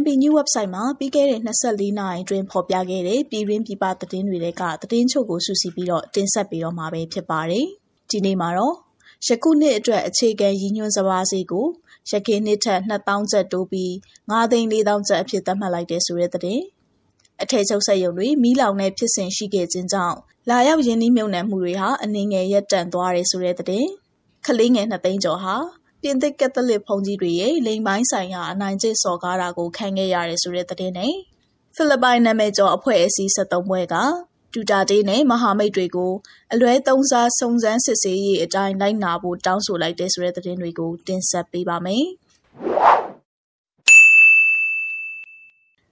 MB New Website မှာပြီးခဲ့တဲ့24နာရီအတွင်းဖော်ပြခဲ့တဲ့ပြည်ရင်းပြည်ပသတင်းတွေကသတင်းချုပ်ကိုစုစည်းပြီးတော့တင်ဆက်ပေးတော့မှာပဲဖြစ်ပါတယ်။ဒီနေ့မှာတော့ယခုနှစ်အတွက်အခြေခံရည်ညွှန်းစပါးစီကိုရခိုင်နှစ်ထက်2000ကျပ်တိုးပြီး9သိန်း4000ကျပ်အဖြစ်သတ်မှတ်လိုက်တဲ့ဆိုတဲ့သတင်း။အထည်ချုပ်ဆက်ရုံတွေမိလောင်တဲ့ဖြစ်စဉ်ရှိခဲ့ခြင်းကြောင့်လာရောက်ရင်းနှီးမြှုပ်နှံမှုတွေဟာအနည်းငယ်ရပ်တန့်သွားတယ်ဆိုတဲ့သတင်း။ကလေးငယ်2သိန်းကျော်ဟာ ပြင်သစ်ကက်သလစ်ဘုန်းကြီးတွေရဲ့လိင်ပိုင်းဆိုင်ရာအနိုင်ကျင့်စော်ကားတာကိုခံခဲ့ရတယ်ဆိုတဲ့သတင်းနဲ့ဖိလစ်ပိုင်နာမည်ကျော်အဖွဲ့အစည်း73ဘွဲကဒူတာတေးနဲ့မဟာမိတ်တွေကိုအလွဲသုံးစားစုံစမ်းစစ်ဆေးရေးအတိုင်းလိုက်နာဖို့တောင်းဆိုလိုက်တဲ့ဆိုတဲ့သတင်းတွေကိုတင်ဆက်ပေးပါမယ်။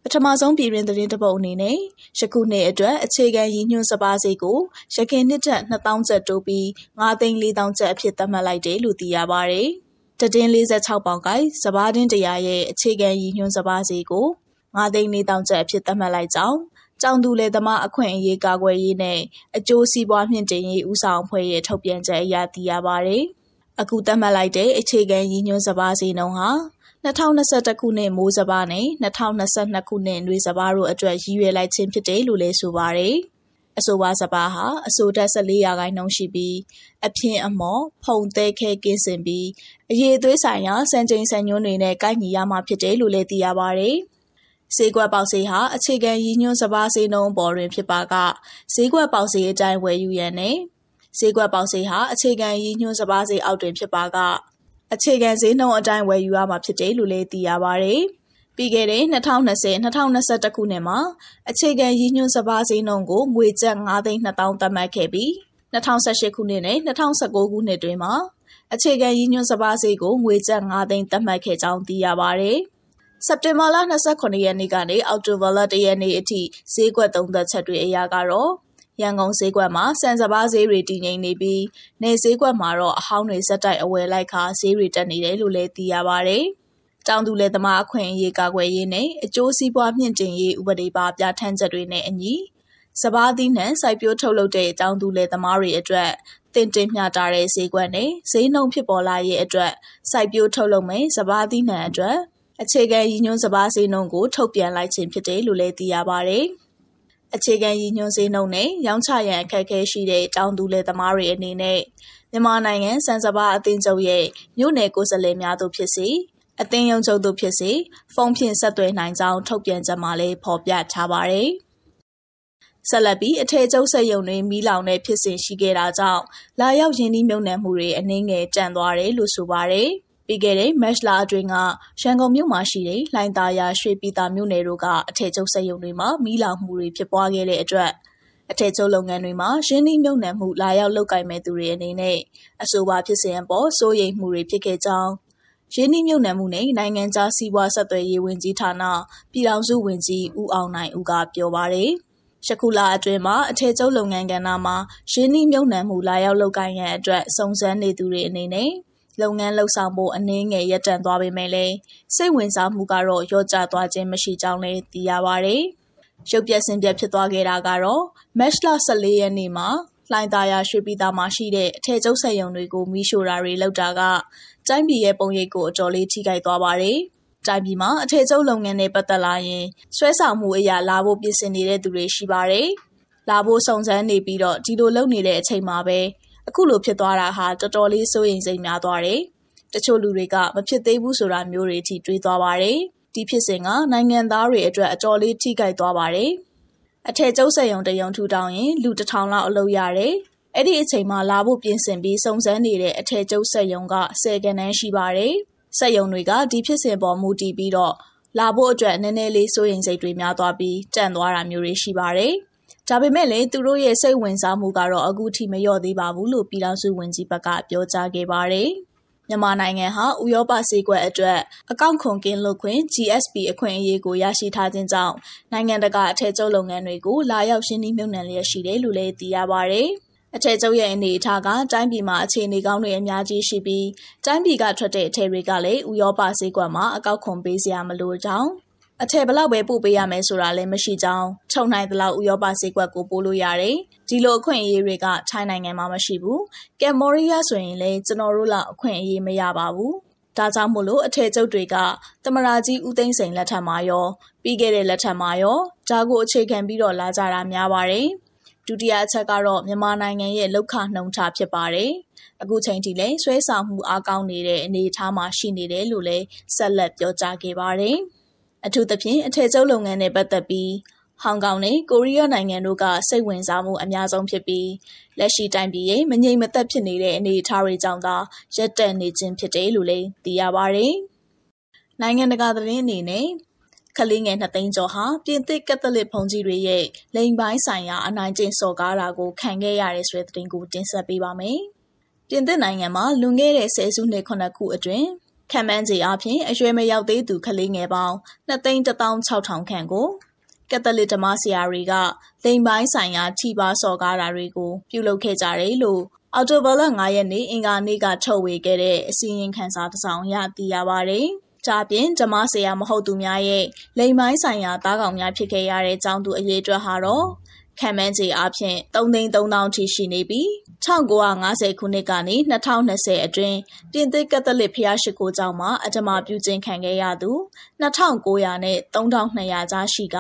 ပထမဆုံးပြည်တွင်သတင်းတပုတ်အနေနဲ့ယခုနှစ်အတွက်အခြေခံရည်ညွှန်းစပါးစိတ်ကိုရခင်နှစ်ထက်2000ကျပ်တိုးပြီး9သိန်း4000ကျပ်အဖြစ်သတ်မှတ်လိုက်တယ်လို့သိရပါဗျ။ တတင်း46ပေါင်ကိုက်စဘာတင်းတရာရဲ့အခြေခံရည်ညွှန်းစဘာစီကို9သိန်း4000ကျပ်အဖြစ်သတ်မှတ်လိုက်ကြောင်းကြောင်သူလေသမားအခွင့်အရေးကာကွယ်ရေးနဲ့အကျိုးစီးပွားမြင့်တင်ရေးဦးဆောင်အဖွဲ့ရဲ့ထုတ်ပြန်ချက်အရသိရပါဗျ။အခုသတ်မှတ်လိုက်တဲ့အခြေခံရည်ညွှန်းစဘာစီနှုန်းဟာ2021ခုနှစ်မိုးစဘာနဲ့2022ခုနှစ်နွေစဘာတို့အတွက်ရည်ရွယ်လိုက်ခြင်းဖြစ်တယ်လို့လည်းဆိုပါတယ်။ အဆိုပါစပါးဟာအဆိုဓာတ်14ရာခိုင်နှုန်းရှိပြီးအဖြင်းအမော်ဖုံသေးခဲကင်းစင်ပြီးအရေးသွေးဆိုင်ရာစံချိန်စံညွှန်းတွေနဲ့ကိုက်ညီရမှာဖြစ်တယ်လို့လည်းသိရပါတယ်။ဈေးကွက်ပေါက်ဈေးဟာအခြေခံရည်ညွှန်းစပါးဈေးနှုန်းပေါ်တွင်ဖြစ်ပါကဈေးကွက်ပေါက်ဈေးအတိုင်းဝယ်ယူရန်နဲ့ဈေးကွက်ပေါက်ဈေးဟာအခြေခံရည်ညွှန်းစပါးဈေးအောက်တွင်ဖြစ်ပါကအခြေခံဈေးနှုန်းအတိုင်းဝယ်ယူရမှာဖြစ်တယ်လို့လည်းသိရပါတယ်။ ပြီးခဲ့တဲ့2020-2021ခုနှစ်မှာအခြေခံရည်ညွှန်းစပါးဈေးနှုန်းကိုငွေကျပ်9သိန်း2000သတ်မှတ်ခဲ့ပြီး2018ခုနှစ်နဲ့2019ခုနှစ်တွင်မှာအခြေခံရည်ညွှန်းစပါးဈေးကိုငွေကျပ်9သိန်းသတ်မှတ်ခဲ့ကြောင်းသိရပါဗျ။စက်တင်ဘာလ29ရက်နေ့ကနေအောက်တိုဘာလ1ရက်နေ့အထိဈေးကွက်သုံးသက်ချက်တွေအရကတော့ရန်ကုန်ဈေးကွက်မှာစံစပါးဈေးတွေတည်ငြိမ်နေပြီးနေဈေးကွက်မှာတော့အဟောင်းတွေစက်တိုက်အဝယ်လိုက်ခါဈေးတွေတက်နေတယ်လို့လည်းသိရပါဗျ။ တောင်သူလယ်သမားအခွင့်အရေးကာကွယ်ရေးနဲ့အကျိုးစီးပွားမြင့်တင်ရေးဥပဒေပါပြဋ္ဌာန်းချက်တွေနဲ့အညီစပါးသီးနှံစိုက်ပျိုးထုတ်လုပ်တဲ့တောင်သူလယ်သမားတွေအတွက်တင်တင်မျှတာတဲ့ဈေးကွက်နဲ့ဈေးနှုန်းဖြစ်ပေါ်လာရေးအတွက်စိုက်ပျိုးထုတ်လုပ်မယ်စပါးသီးနှံအတွက်အခြေခံရည်ညွှန်းစပါးဈေးနှုန်းကိုထုတ်ပြန်လိုက်ခြင်းဖြစ်တယ်လို့လည်းသိရပါဗျ။အခြေခံရည်ညွှန်းဈေးနှုန်းနဲ့ရောင်းချရန်အခက်အခဲရှိတဲ့တောင်သူလယ်သမားတွေအနေနဲ့မြန်မာနိုင်ငံစံစပါးအသင်းချုပ်ရဲ့မြို့နယ်ကိုယ်စားလှယ်များတို့ဖြစ်စီ အသင်းရုံးချုပ်တို့ဖြစ်စေဖုန်းဖြင့်ဆက်သွယ်နိုင်ကြောင်းထုတ်ပြန်ချက်မှာလည်းဖော်ပြထားပါတယ်။ဆက်လက်ပြီးအထည်ချုပ်ဆက်ယုံတွေမိလောင်တဲ့ဖြစ်စဉ်ရှိခဲ့တာကြောင့်လာရောက်ရင်းနှီးမြှုပ်နှံမှုတွေအနည်းငယ်တန့်သွားတယ်လို့ဆိုပါတယ်။ပြီးခဲ့တဲ့မက်လာအတွင်းကရန်ကုန်မြို့မှာရှိတဲ့လိုင်သာယာရွှေပြည်သာမြို့နယ်တို့ကအထည်ချုပ်ဆက်ယုံတွေမှာမိလောင်မှုတွေဖြစ်ပွားခဲ့တဲ့အတွက်အထည်ချုပ်လုပ်ငန်းတွေမှာရင်းနှီးမြှုပ်နှံမှုလာရောက်လုပ်ကိုင်မဲ့သူတွေအနေနဲ့အဆိုပါဖြစ်စဉ်အပေါ်စိုးရိမ်မှုတွေဖြစ်ခဲ့ကြောင်း ရင်းနှီးမြှုပ်နှံမှုနဲ့နိုင်ငံခြားစီးပွားဆက်သွယ်ရေးဝန်ကြီးဌာန ပြည်ထောင်စုဝန်ကြီး ဦးအောင်နိုင်ဦးက ပြောပါတယ်။ယခုလအတွင်းမှာ အထည်ချုပ်လုပ်ငန်းကဏ္ဍမှာ ရင်းနှီးမြှုပ်နှံမှု လာရောက်လုပ်ကိုင်ရန်အတွက် စုံစမ်းနေသူတွေအနေနဲ့ လုပ်ငန်းလှုပ်ဆောင်ဖို့ အနည်းငယ် ရပ်တန့်သွားပေမဲ့လည်း စိတ်ဝင်စားမှုကတော့ လျော့ကျသွားခြင်း မရှိကြောင်းလည်း သိရပါဗျ။ရုပ်ပြဆင်းပြဖြစ်သွားခဲ့တာကတော့မက်လ14ရက်နေ့မှာ လှိုင်သာယာ ရွှေပြည်သာမှာရှိတဲ့ အထည်ချုပ်စက်ရုံတွေကို မီးရှို့တာတွေလုပ်တာက တိုင်းပြည်ရဲ့ပုံရိပ်ကိုအတော်လေးထိခိုက်သွားပါတယ်။တိုင်းပြည်မှာအထည်ချုပ်လုပ်ငန်းနဲ့ပတ်သက်လာရင်ဆွဲဆောင်မှုအရာလာဖို့ပြင်ဆင်နေတဲ့သူတွေရှိပါတယ်။လာဖို့စုံစမ်းနေပြီးတော့ဒီလိုလုပ်နေတဲ့အချိန်မှာပဲအခုလိုဖြစ်သွားတာဟာတော်တော်လေးစိုးရိမ်စိတ်များသွားတယ်။တချို့လူတွေကမဖြစ်သေးဘူးဆိုတာမျိုးတွေအထိတွေးသွားပါတယ်။ဒီဖြစ်စဉ်ကနိုင်ငံသားတွေအတွက်အတော်လေးထိခိုက်သွားပါတယ်။အထည်ကျုပ်ဆက်ယုံတယုံထူထောင်ရင်လူတစ်ထောင်လောက်အလုပ်ရတယ် အဲ့ဒီအချိန်မှာလာဖို့ပြင်ဆင်ပြီးစုံစမ်းနေတဲ့အထည်ကျုပ်ဆက်ယုံကဆယ်ကနန်းရှိပါတယ်။ဆက်ယုံတွေကဒီဖြစ်စဉ်ပေါ်မူတည်ပြီးတော့လာဖို့အတွက်နည်းနည်းလေးစိုးရိမ်စိတ်တွေများသွားပြီးတန့်သွားတာမျိုးတွေရှိပါတယ်။ဒါပေမဲ့လည်းသူတို့ရဲ့စိတ်ဝင်စားမှုကတော့အခုထိမလျော့သေးပါဘူးလို့ပြည်ထောင်စုဝန်ကြီးဘက်ကပြောကြားခဲ့ပါတယ်။မြန်မာနိုင်ငံဟာဥရောပစေကွက်အတွက်အကောင့်ခွန်ကင်းလွတ်ခွင့် GSP အခွင့်အရေးကိုရရှိထားခြင်းကြောင့်နိုင်ငံတကာအထည်ချုပ်လုပ်ငန်းတွေကိုလာရောက်ရှင်းနှီးမြှုပ်နှံလျက်ရှိတယ်လို့လည်းသိရပါဗျ။ အထည်ချုပ်ရဲ့အနေအထားကတိုင်းပြည်မှာအခြေအနေကောင်းတွေအများကြီးရှိပြီးတိုင်းပြည်ကထွက်တဲ့အထည်တွေကလည်းဥရောပဈေးကွက်မှာအကောက်ခွန်ပေးစရာမလိုကြောင်းအထည်ဘလောက်ပဲပို့ပေးရမယ်ဆိုတာလည်းမရှိကြောင်းထုံနိုင်သလောက်ဥရောပဈေးကွက်ကိုပို့လို့ရတယ်ဒီလိုအခွင့်အရေးတွေကထိုင်းနိုင်ငံမှာမရှိဘူးကမ်ဘောဒီးယားဆိုရင်လည်းကျွန်တော်တို့လောက်အခွင့်အရေးမရပါဘူးဒါကြောင့်မို့လို့အထည်ချုပ်တွေကသမရာကြီးဦးသိန်းစိန်လက်ထက်မှာရောပြီးခဲ့တဲ့လက်ထက်မှာရောဂျာကိုအခြေခံပြီးတော့လာကြတာများပါတယ်။ ဒုတိယအချက်ကတော့မြန်မာနိုင်ငံရဲ့လောက်ခနှုံချဖြစ်ပါတယ်။အခုချိန်ထိလည်းဆွဲဆောင်မှုအားကောင်းနေတဲ့အနေအထားမှာရှိနေတယ်လို့လည်းဆက်လက်ပြောကြားခဲ့ပါတယ်။အထူးသဖြင့်အထည်ချုပ်လုပ်ငန်းနဲ့ပတ်သက်ပြီးဟောင်ကောင်နဲ့ကိုရီးယားနိုင်ငံတို့ကစိတ်ဝင်စားမှုအများဆုံးဖြစ်ပြီးလက်ရှိတိုင်းပြည်ရဲ့မငြိမ်မသက်ဖြစ်နေတဲ့အနေအထားတွေကြောင့်သာရပ်တန့်နေခြင်းဖြစ်တယ်လို့လည်းသိရပါတယ်။နိုင်ငံတကာသတင်းအနေနဲ့ ကလေးငယ်နှစ်သိန်းကျော်ဟာပြင်သစ်ကက်သလစ်ဘုန်းကြီးတွေရဲ့လိင်ပိုင်းဆိုင်ရာအနိုင်ကျင့်စော်ကားတာကိုခံခဲ့ရတဲ့ဆိုတဲ့သတင်းကိုတင်ဆက်ပေးပါမယ်။ပြင်သစ်နိုင်ငံမှာလွန်ခဲ့တဲ့ဆယ်စုနှစ်ခုနှစ်ခုအတွင်းခံမှန်းခြေအပြင်အရွယ်မရောက်သေးသူကလေးငယ်ပေါင်း2,16000ခန့်ကိုကက်သလစ်ဓမ္မဆရာတွေကလိင်ပိုင်းဆိုင်ရာထိပါစော်ကားတာတွေကိုပြုလုပ်ခဲ့ကြတယ်လို့အော်တိုဘာလ9ရက်နေ့အင်္ဂါနေ့ကထုတ်ဝေခဲ့တဲ့အစည်းအဝေးခန်းစာတစ်စောင်ရသိရပါတယ်။ ဒါပြင်ဓမ္မဆရာမဟုတ်သူများရဲ့လိင်ပိုင်းဆိုင်ရာသားကောင်များဖြစ်ခဲ့ရတဲ့ကြောင်းသူအရေးအတွက်ဟာတော့ခံမှန်းခြေအဖြစ်3သိန်း3000ထိရှိနေပြီး1950ခုနှစ်ကနေ2020အတွင်းပြင်သစ်ကက်သလစ်ဖျားရှိခိုးကျောင်းမှာအထမပြုခြင်းခံခဲ့ရသူ2900နဲ့3200ကြားရှိက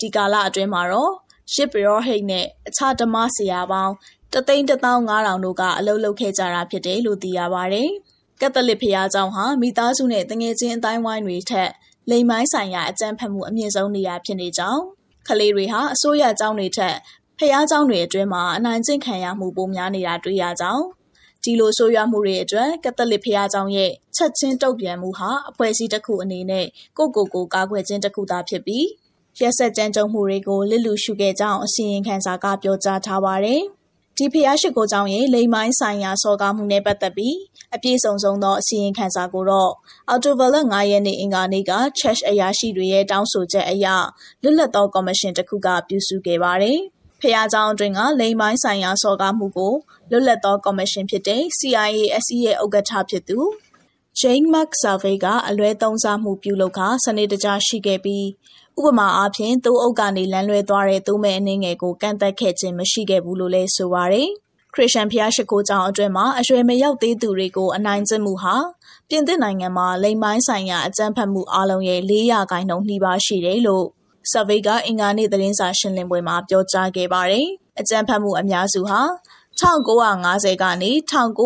ဒီကာလအတွင်းမှာတော့ရှစ်ပရောဟိတ်နဲ့အခြားဓမ္မဆရာပေါင်းတသိန်း15000တို့ကအလုပ်လုပ်ခဲ့ကြတာဖြစ်တယ်လို့သိရပါတယ်။ ကက်သလစ်ဘုရားကျောင်းဟာမိသားစုနဲ့တငယ်ချင်းအတိုင်းဝိုင်းတွေထက်လိမ်မိုင်းဆိုင်ရာအကြမ်းဖက်မှုအမြင့်ဆုံးနေရာဖြစ်နေကြောင်းကလေးတွေဟာအစိုးရကျောင်းတွေထက်ဖျားကျောင်းတွေအတွင်းမှာအနိုင်ကျင့်ခံရမှုပိုများနေတာတွေ့ရကြောင်းဒီလိုဆိုရမှုတွေအတွက်ကက်သလစ်ဘုရားကျောင်းရဲ့ချက်ချင်းတုံ့ပြန်မှုဟာအဖွဲ့အစည်းတစ်ခုအနေနဲ့ကိုကိုကိုကာကွယ်ခြင်းတစ်ခုသာဖြစ်ပြီးရက်ဆက်ကြမ်းကြုတ်မှုတွေကိုလစ်လူရှုခဲ့ကြောင်းအစီရင်ခံစာကပြောကြားထားပါတယ်။ ဒီဖျားရှိကိုကြောင့်ရေလိမ်ပိုင်းဆိုင်ရာစော်ကားမှုနဲ့ပတ်သက်ပြီးအပြည့်စုံဆုံးသောအစီရင်ခံစာကိုတော့အော်တိုဗလ9ရက်နေ့အင်္ဂါနေ့က Church အရာရှိတွေရဲ့တောင်းဆိုချက်အရလွတ်လပ်သောကော်မရှင်တစ်ခုကပြုစုခဲ့ပါတယ်။ဖျားကြောင့်အတွင်းကလိမ်ပိုင်းဆိုင်ရာစော်ကားမှုကိုလွတ်လပ်သောကော်မရှင်ဖြစ်တဲ့ CIASE ရဲ့ဥက္ကဋ္ဌဖြစ်သူ Jane Mark Survey ကအလွဲသုံးစားမှုပြုလုပ်ခါစနစ်တကျရှိခဲ့ပြီး ဥပမာအားဖြင့်သူ့အုပ်ကနေလမ်းလွဲသွားတဲ့သူ့မဲ့အနှင်းငယ်ကို ကန့်သက်ခဲ့ခြင်းမရှိခဲ့ဘူးလို့လည်း ဆိုပါရယ် ခရစ်ယာန်ဖျားရှိခိုးကြောင်အတွင်းမှာ အရွယ်မရောက်သေးသူတွေကို အနိုင်ကျင့်မှုဟာ ပြင်သစ်နိုင်ငံမှာ လိမ်ပိုင်းဆိုင်ရာ အကြမ်းဖက်မှုအလုံးရဲ့400ခိုင်နှုန်းနှိပါရှိတယ်လို့ဆဗေးကအင်္ဂါနေ့ သတင်းစာရှင်းလင်းပွဲမှာ ပြောကြားခဲ့ပါတယ်။အကြမ်းဖက်မှုအများစုဟာ1950ကနေ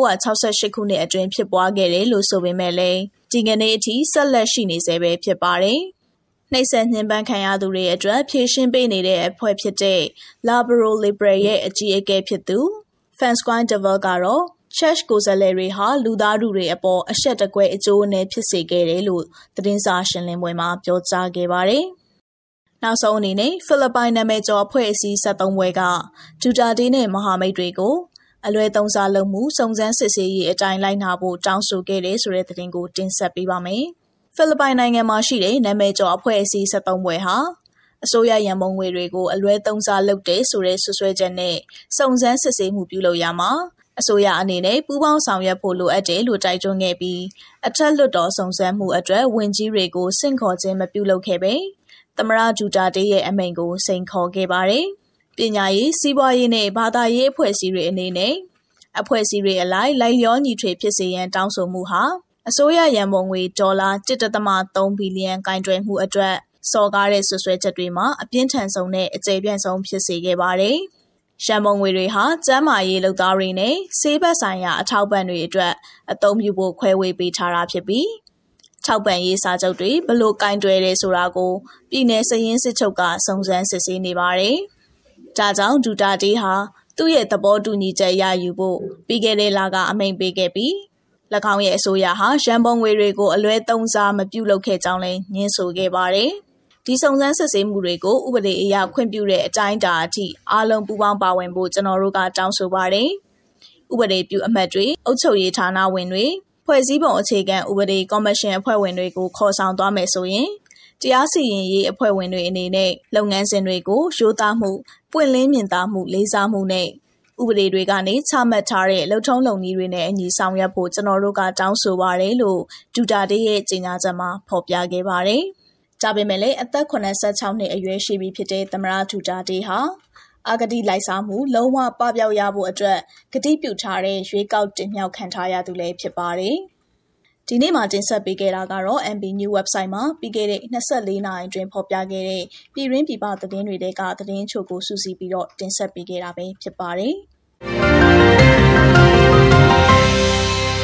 1968ခုနှစ်အတွင်း ဖြစ်ပွားခဲ့တယ်လို့ ဆိုပေမဲ့လည်း ဒီကနေ့အထိ ဆက်လက်ရှိနေဆဲပဲ ဖြစ်ပါတယ်။ နှိပ်စက်ညှဉ်းပန်းခံရသူတွေအတွက်ဖြေရှင်းပေးနေတဲ့အဖွဲ့ဖြစ်တဲ့ Labrador Liberal ရဲ့အကြီးအကဲဖြစ်သူ Fansquine Devel ကတော့ Church ကိုယ်စားလှယ်တွေဟာလူသားထုတွေအပေါ်အဆက်တကွဲအကျိုးအနည်းဖြစ်စေခဲ့တယ်လို့သတင်းစာရှင်းလင်းပွဲမှာပြောကြားခဲ့ပါတယ်။နောက်ဆုံးအနေနဲ့ဖိလစ်ပိုင်နာမည်ကျော်အဖွဲ့အစည်း73ဘွဲကဒူတာတေးနဲ့မဟာမိတ်တွေကိုအလွဲသုံးစားလုပ်မှုစုံစမ်းစစ်ဆေးရေးအတိုင်းလိုက်နာဖို့တောင်းဆိုခဲ့တယ်ဆိုတဲ့သတင်းကိုတင်ဆက်ပေးပါမယ်။ ဖိလစ်ပိုင်နိုင်ငံမှာရှိတဲ့နာမည်ကျော်အဖွဲ့အစည်း73ဘွဲဟာအစိုးရရန်ပုံငွေတွေကိုအလွဲသုံးစားလုပ်တဲ့ဆိုတဲ့ဆွဆွဲချက်နဲ့စုံစမ်းစစ်ဆေးမှုပြုလုပ်ရမှာအစိုးရအနေနဲ့ပူးပေါင်းဆောင်ရွက်ဖို့လိုအပ်တယ်လို့တိုက်တွန်းခဲ့ပြီးအထက်လွှတ်တော်စုံစမ်းမှုအတွက်ဝန်ကြီးတွေကိုစင့်ခေါ်ခြင်းမပြုလုပ်ခဲ့ပဲသမရဂျူတာတေးရဲ့အမိန့်ကိုစိန်ခေါ်ခဲ့ပါတယ်။ပညာရေးစီးပွားရေးနဲ့ဘာသာရေးအဖွဲ့အစည်းတွေအနေနဲ့အဖွဲ့အစည်းတွေအလိုက်လိုက်လျောညီထွေဖြစ်စေရန်တောင်းဆိုမှုဟာ အစိုးရရန်ပုံငွေဒေါ်လာ1.3ဘီလီယံကင်တွယ်မှုအတွက်စော်ကားတဲ့ဆွဆွဲချက်တွေမှာအပြင်းထန်ဆုံးနဲ့အကြိမ်ပြန့်ဆုံးဖြစ်စေခဲ့ပါတယ်။ရန်ပုံငွေတွေဟာကျန်းမာရေးလုပ်သားတွေနဲ့ဆေးဘက်ဆိုင်ရာအထောက်ပံ့တွေအတွက်အသုံးပြုဖို့ခွဲဝေပေးထားတာဖြစ်ပြီးထောက်ပံ့ရေးစာချုပ်တွေဘလို့ကင်တွယ်တယ်ဆိုတာကိုပြည်내စည်ရင်းစစ်ချုပ်ကစုံစမ်းစစ်ဆေးနေပါတယ်။ဒါကြောင့်ဒူတာတေးဟာသူ့ရဲ့သဘောတူညီချက်ရယူဖို့ပြီးခဲ့တဲ့လကအမိန့်ပေးခဲ့ပြီး၎ င်းရဲ့အစိုးရဟာရန်ပုံငွေတွေကိုအလွဲသုံးစားမပြုလုပ်ခဲ့ကြောင်းလည်းညင်းဆိုခဲ့ပါတယ်။ဒီစုံစမ်းစစ်ဆေးမှုတွေကိုဥပဒေအရခွင့်ပြုတဲ့အတိုင်းအတာအထိအားလုံးပူးပေါင်းပါဝင်ဖို့ကျွန်တော်တို့ကတောင်းဆိုပါတယ်။ဥပဒေပြုအမတ်တွေအုပ်ချုပ်ရေးဌာနဝင်တွေဖွဲ့စည်းပုံအခြေခံဥပဒေကော်မရှင်အဖွဲ့ဝင်တွေကိုခေါ်ဆောင်သွားမယ်ဆိုရင်တရားစီရင်ရေးအဖွဲ့ဝင်တွေအနေနဲ့လုပ်ငန်းစဉ်တွေကိုရိုးသားမှုပွင့်လင်းမြင်သာမှုလေးစားမှုနဲ့ ဥပဒေတွေကနေချမှတ်ထားတဲ့လုံထုံးလုံနည်းတွေနဲ့အညီဆောင်ရွက်ဖို့ကျွန်တော်တို့ကတောင်းဆိုပါတယ်လို့ဒူတာတေးရဲ့ကြေညာချက်မှာဖော်ပြခဲ့ပါတယ်။ဒါပေမဲ့လည်းအသက်86နှစ်အရွယ်ရှိပြီဖြစ်တဲ့သမရဒူတာတေးဟာအာဂတိလိုက်စားမှုလုံးဝပပျောက်ရဖို့အတွက်ဂတိပြုထားတဲ့ရွေးကောက်တင်မြှောက်ခံထားရသူလည်းဖြစ်ပါတယ်။ ဒီနေ့မှာတင်ဆက်ပေးခဲ့တာကတော့ MB New Website မှာပြီးခဲ့တဲ့24နာရီအတွင်းဖော်ပြခဲ့တဲ့ပြည်ရင်းပြည်ပသတင်းတွေတဲကသတင်းချို့ကိုစူးစီးပြီးတော့တင်ဆက်ပေးခဲ့တာပဲဖြစ်ပါတယ်။